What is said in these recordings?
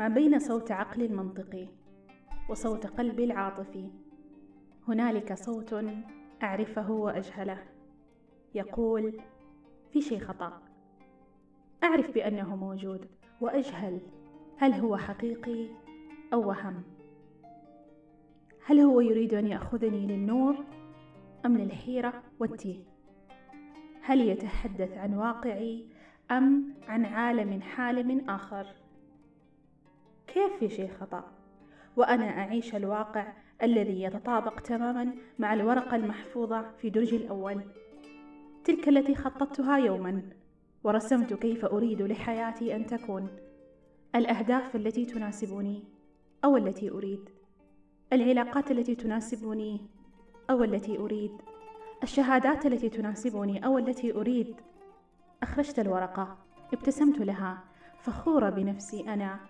ما بين صوت عقلي المنطقي وصوت قلبي العاطفي. هنالك صوت أعرفه وأجهله. يقول في شيء خطأ. أعرف بأنه موجود وأجهل. هل هو حقيقي أو وهم؟ هل هو يريد أن يأخذني للنور أم للحيرة والتيه؟ هل يتحدث عن واقعي أم عن عالم حالم آخر؟ كيف في شيء خطأ؟ وأنا أعيش الواقع الذي يتطابق تماما مع الورقة المحفوظة في درجي الأول. تلك التي خططتها يوما. ورسمت كيف أريد لحياتي أن تكون. الأهداف التي تناسبني أو التي أريد. العلاقات التي تناسبني أو التي أريد. الشهادات التي تناسبني أو التي أريد. أخرجت الورقة ابتسمت لها فخورة بنفسي أنا.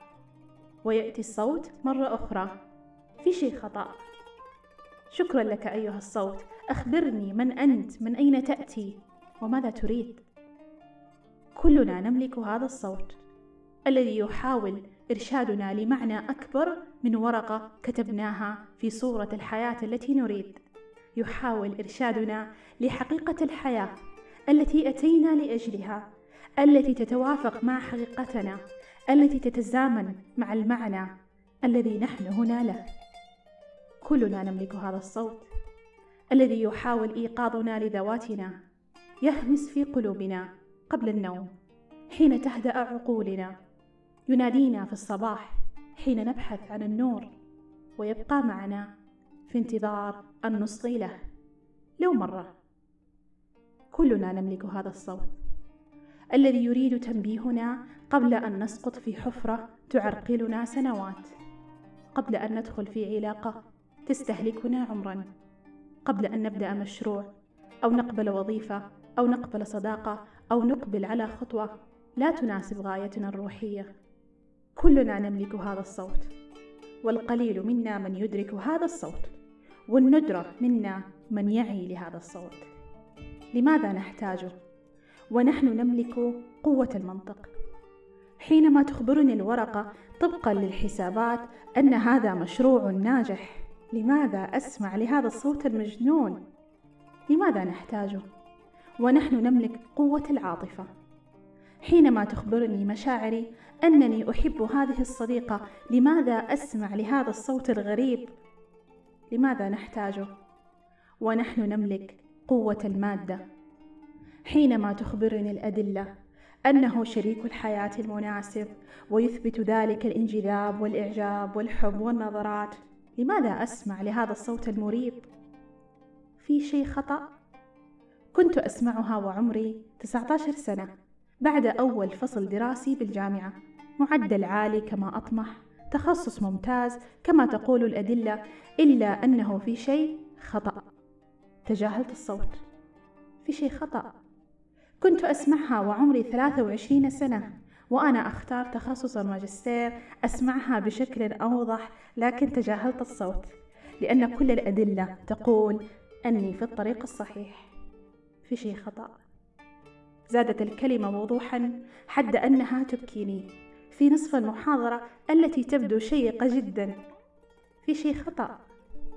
ويأتي الصوت مرة أخرى. في شيء خطأ. شكرا لك أيها الصوت. أخبرني من أنت من أين تأتي؟ وماذا تريد؟ كلنا نملك هذا الصوت. الذي يحاول إرشادنا لمعنى أكبر من ورقة كتبناها في صورة الحياة التي نريد. يحاول إرشادنا لحقيقة الحياة التي أتينا لأجلها التي تتوافق مع حقيقتنا. التي تتزامن مع المعنى الذي نحن هنا له. كلنا نملك هذا الصوت الذي يحاول إيقاظنا لذواتنا يهمس في قلوبنا قبل النوم حين تهدأ عقولنا ينادينا في الصباح حين نبحث عن النور ويبقى معنا في انتظار أن نصغي له. لو مرة كلنا نملك هذا الصوت. الذي يريد تنبيهنا قبل أن نسقط في حفرة تعرقلنا سنوات. قبل أن ندخل في علاقة تستهلكنا عمرا. قبل أن نبدأ مشروع أو نقبل وظيفة أو نقبل صداقة أو نقبل على خطوة لا تناسب غايتنا الروحية. كلنا نملك هذا الصوت والقليل منا من يدرك هذا الصوت والندرة منا من يعي لهذا الصوت. لماذا نحتاجه؟ ونحن نملك قوة المنطق حينما تخبرني الورقة طبقا للحسابات أن هذا مشروع ناجح لماذا أسمع لهذا الصوت المجنون؟ لماذا نحتاجه؟ ونحن نملك قوة العاطفة حينما تخبرني مشاعري أنني أحب هذه الصديقة لماذا أسمع لهذا الصوت الغريب؟ لماذا نحتاجه؟ ونحن نملك قوة المادة حينما تخبرني الأدلة أنه شريك الحياة المناسب ويثبت ذلك الانجذاب والإعجاب والحب والنظرات لماذا أسمع لهذا الصوت المريب؟ في شيء خطأ؟ كنت أسمعها وعمري 19 سنة بعد أول فصل دراسي بالجامعة معدل عالي كما أطمح تخصص ممتاز كما تقول الأدلة إلا أنه في شيء خطأ تجاهلت الصوت في شيء خطأ كنت أسمعها وعمري 23 سنة وأنا أختار تخصص الماجستير أسمعها بشكل أوضح لكن تجاهلت الصوت لأن كل الأدلة تقول أني في الطريق الصحيح. في شيء خطأ. زادت الكلمة وضوحا حد أنها تبكيني في نصف المحاضرة التي تبدو شيقة جدا. في شيء خطأ.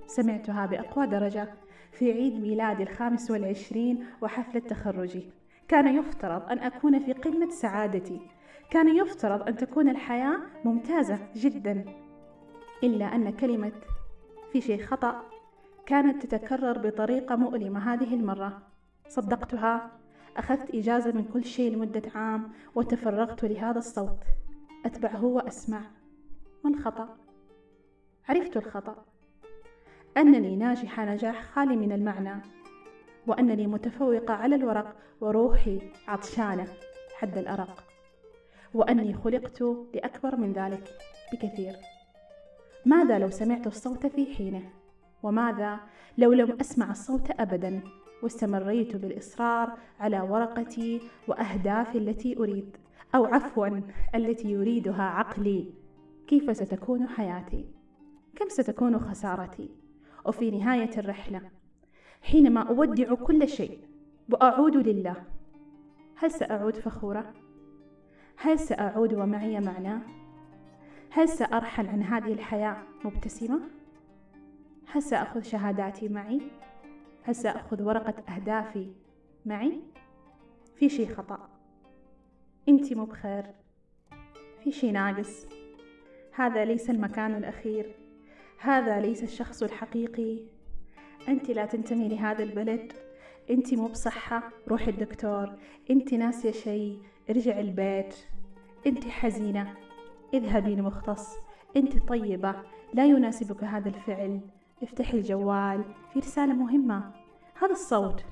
سمعتها بأقوى درجة في عيد ميلادي الخامس والعشرين وحفلة تخرجي كان يفترض أن أكون في قمة سعادتي. كان يفترض أن تكون الحياة ممتازة جدا. إلا أن كلمة في شيء خطأ كانت تتكرر بطريقة مؤلمة هذه المرة. صدقتها. أخذت إجازة من كل شيء لمدة عام وتفرغت لهذا الصوت. أتبعه وأسمع. ما الخطأ؟ عرفت الخطأ. أنني ناجحة نجاح خالي من المعنى. وأنني متفوقة على الورق وروحي عطشانة حد الأرق. وأني خلقت لأكبر من ذلك بكثير. ماذا لو سمعت الصوت في حينه؟ وماذا لو لم أسمع الصوت أبدا؟ واستمريت بالإصرار على ورقتي وأهدافي التي أريد أو عفوا التي يريدها عقلي. كيف ستكون حياتي؟ كم ستكون خسارتي؟ وفي نهاية الرحلة حينما أودع كل شيء وأعود لله هل سأعود فخورة؟ هل سأعود ومعي معنى؟ هل سأرحل عن هذه الحياة مبتسمة؟ هل سأخذ شهاداتي معي؟ هل سأخذ ورقة أهدافي معي؟ في شي خطأ أنت مو بخير في شي ناقص هذا ليس المكان الأخير هذا ليس الشخص الحقيقي أنت لا تنتمي لهذا البلد. أنت مو بصحة. روحي الدكتور. أنت ناسية شي ارجع البيت. أنت حزينة. اذهبي لمختص. أنت طيبة. لا يناسبك هذا الفعل. افتحي الجوال. في رسالة مهمة. هذا الصوت.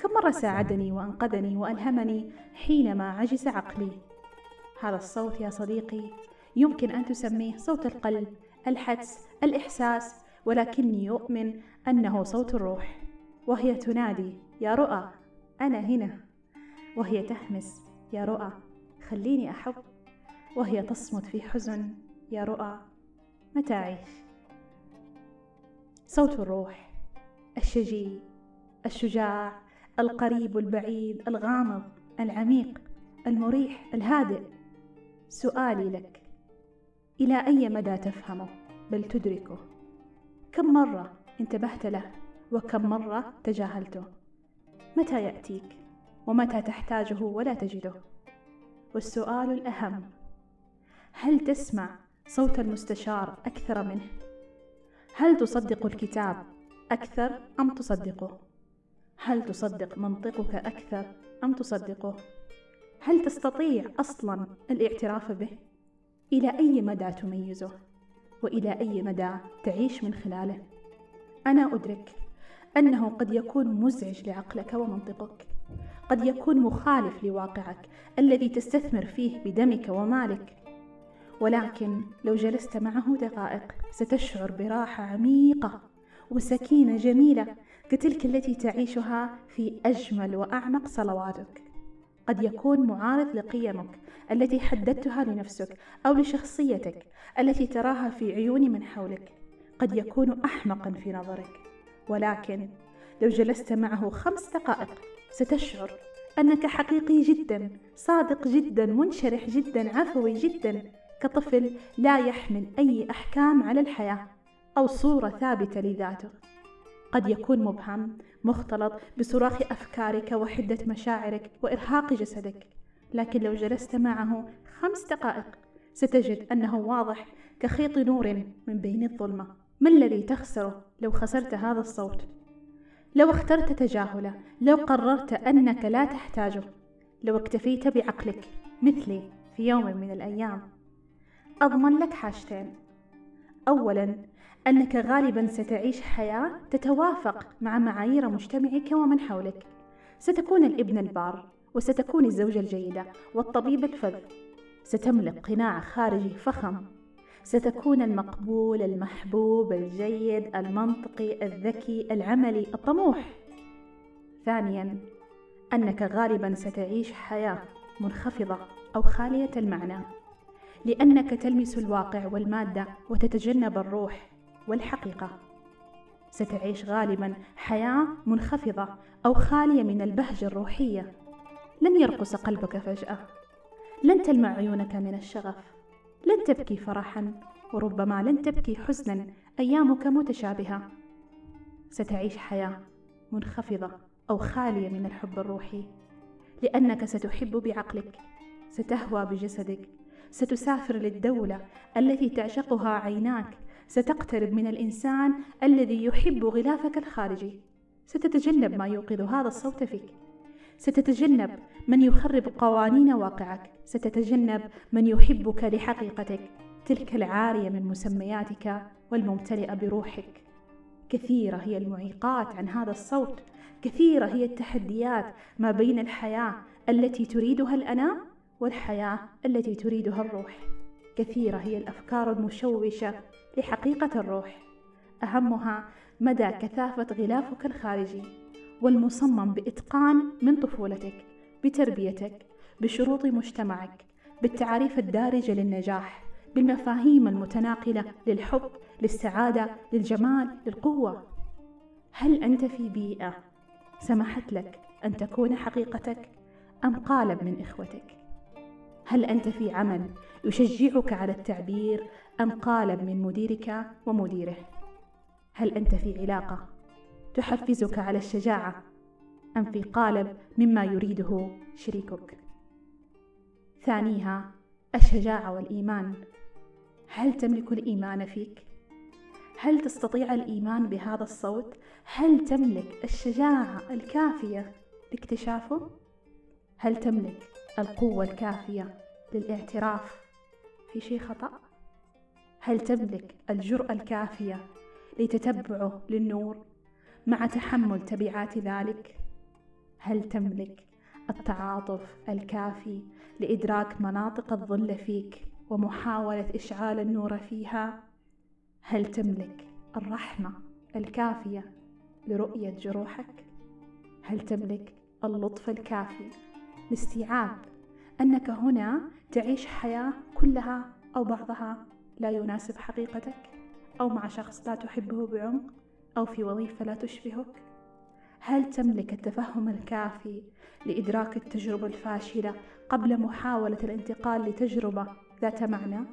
كم مرة ساعدني وأنقذني وألهمني حينما عجز عقلي؟ هذا الصوت يا صديقي. يمكن أن تسميه صوت القلب الحدس الإحساس ولكني أؤمن أنه صوت الروح وهي تنادي يا رؤى أنا هنا. وهي تهمس يا رؤى خليني أحب وهي تصمت في حزن يا رؤى متى أعيش صوت الروح الشجي الشجاع القريب البعيد الغامض العميق المريح الهادئ. سؤالي لك إلى أي مدى تفهمه بل تدركه؟ كم مرة انتبهت له وكم مرة تجاهلته. متى يأتيك؟ ومتى تحتاجه ولا تجده؟ والسؤال الأهم هل تسمع صوت المستشار أكثر منه؟ هل تصدق الكتاب أكثر أم تصدقه؟ هل تصدق منطقك أكثر أم تصدقه؟ هل تستطيع أصلا الاعتراف به؟ إلى أي مدى تميزه؟ وإلى أي مدى تعيش من خلاله؟ أنا أدرك أنه قد يكون مزعج لعقلك ومنطقك. قد يكون مخالف لواقعك الذي تستثمر فيه بدمك ومالك. ولكن لو جلست معه دقائق ستشعر براحة عميقة وسكينة جميلة كتلك التي تعيشها في أجمل وأعمق صلواتك. قد يكون معارض لقيمك التي حددتها لنفسك أو لشخصيتك التي تراها في عيون من حولك. قد يكون احمقا في نظرك. ولكن لو جلست معه خمس دقائق ستشعر أنك حقيقي جدا صادق جدا منشرح جدا عفوي جدا كطفل لا يحمل أي أحكام على الحياة أو صورة ثابتة لذاته. قد يكون مبهم مختلط بصراخ أفكارك وحدة مشاعرك وإرهاق جسدك. لكن لو جلست معه خمس دقائق ستجد أنه واضح كخيط نور من بين الظلمة. ما الذي تخسره لو خسرت هذا الصوت؟ لو اخترت تجاهله لو قررت أنك لا تحتاجه لو اكتفيت بعقلك مثلي في يوم من الأيام. أضمن لك حاجتين. اولا أنك غالبا ستعيش حياة تتوافق مع معايير مجتمعك ومن حولك. ستكون الابن البار وستكون الزوجة الجيدة والطبيب الفذ. ستملك قناع خارجي فخم. ستكون المقبول المحبوب الجيد المنطقي الذكي العملي الطموح. ثانيا أنك غالبا ستعيش حياة منخفضة أو خالية المعنى لأنك تلمس الواقع والمادة وتتجنب الروح والحقيقة. ستعيش غالبا حياة منخفضة أو خالية من البهجة الروحية. لن يرقص قلبك فجأة. لن تلمع عيونك من الشغف. لن تبكي فرحا وربما لن تبكي حزنا أيامك متشابهة. ستعيش حياة منخفضة أو خالية من الحب الروحي. لأنك ستحب بعقلك ستهوى بجسدك ستسافر للدولة التي تعشقها عيناك ستقترب من الإنسان الذي يحب غلافك الخارجي. ستتجنب ما يوقظ هذا الصوت فيك. ستتجنب من يخرب قوانين واقعك ستتجنب من يحبك لحقيقتك. تلك العارية من مسمياتك والممتلئة بروحك. كثيرة هي المعيقات عن هذا الصوت. كثيرة هي التحديات ما بين الحياة التي تريدها الانام والحياة التي تريدها الروح. كثيرة هي الأفكار المشوشة لحقيقة الروح. أهمها مدى كثافة غلافك الخارجي. والمصمم بإتقان من طفولتك بتربيتك بشروط مجتمعك بالتعاريف الدارجه للنجاح بالمفاهيم المتناقلة للحب للسعادة للجمال للقوة هل أنت في بيئة سمحت لك أن تكون حقيقتك أم قالب من إخوتك هل أنت في عمل يشجعك على التعبير أم قالب من مديرك ومديره؟ هل أنت في علاقة تحفزك على الشجاعة أم في قالب مما يريده شريكك؟ ثانيها الشجاعة والإيمان هل تملك الإيمان فيك؟ هل تستطيع الإيمان بهذا الصوت؟ هل تملك الشجاعة الكافية لاكتشافه؟ هل تملك القوة الكافية للاعتراف في شيء خطأ؟ هل تملك الجرأة الكافية لتتبعه للنور مع تحمل تبعات ذلك؟ هل تملك التعاطف الكافي لإدراك مناطق الظل فيك ومحاولة إشعال النور فيها؟ هل تملك الرحمة الكافية لرؤية جروحك؟ هل تملك اللطف الكافي لاستيعاب أنك هنا تعيش حياة كلها أو بعضها لا يناسب حقيقتك أو مع شخص لا تحبه بعمق أو في وظيفة لا تشبهك؟ هل تملك التفهم الكافي لإدراك التجربة الفاشلة قبل محاولة الانتقال لتجربة ذات معنى؟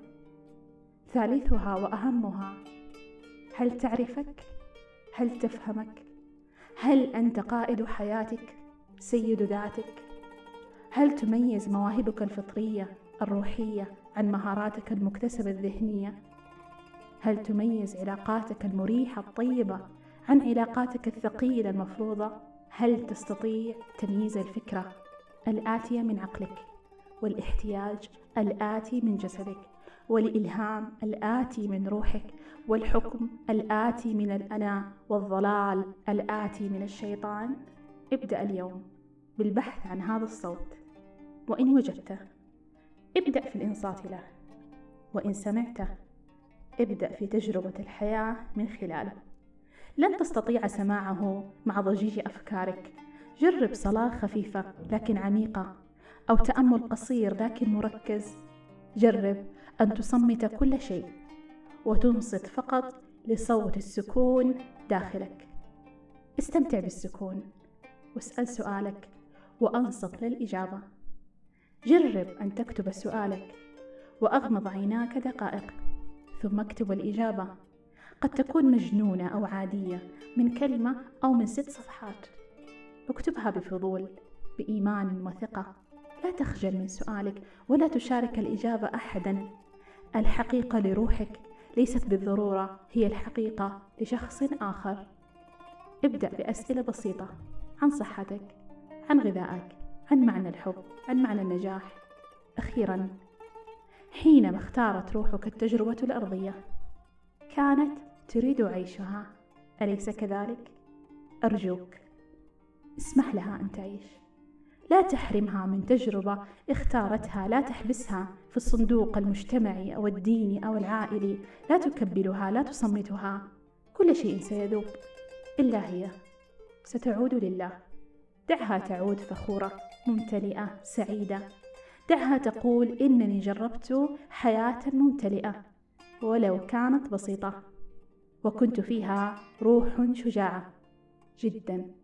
ثالثها وأهمها هل تعرفك؟ هل تفهمك؟ هل أنت قائد حياتك؟ سيد ذاتك؟ هل تميز مواهبك الفطرية الروحية عن مهاراتك المكتسبة الذهنية؟ هل تميز علاقاتك المريحة الطيبة عن علاقاتك الثقيلة المفروضة؟ هل تستطيع تمييز الفكرة الآتية من عقلك والاحتياج الآتي من جسدك والإلهام الآتي من روحك والحكم الآتي من الأنا والضلال الآتي من الشيطان؟ ابدأ اليوم بالبحث عن هذا الصوت. وإن وجدته ابدأ في الإنصات له. وإن سمعته ابدأ في تجربة الحياة من خلاله. لن تستطيع سماعه مع ضجيج أفكارك. جرب صلاة خفيفة لكن عميقة أو تأمل قصير لكن مركز. جرب أن تصمت كل شيء وتنصت فقط لصوت السكون داخلك. استمتع بالسكون. واسأل سؤالك وأنصت للإجابة. جرب أن تكتب سؤالك وأغمض عيناك دقائق. ثم اكتب الإجابة. قد تكون مجنونة أو عادية من كلمة أو من ست صفحات. اكتبها بفضول بإيمان وثقة. لا تخجل من سؤالك ولا تشارك الإجابة أحدا. الحقيقة لروحك ليست بالضرورة هي الحقيقة لشخص آخر. ابدأ بأسئلة بسيطة عن صحتك عن غذائك عن معنى الحب عن معنى النجاح. أخيرا حينما اختارت روحك التجربة الأرضية. كانت تريد عيشها. أليس كذلك؟ أرجوك. اسمح لها أن تعيش. لا تحرمها من تجربة اختارتها. لا تحبسها في الصندوق المجتمعي أو الديني أو العائلي. لا تكبلها لا تصمتها. كل شيء سيذوب. إلا هي. ستعود لله. دعها تعود فخورة ممتلئة سعيدة. دعها تقول إنني جربت حياة ممتلئة ولو كانت بسيطة وكنت فيها روح شجاعة جدا.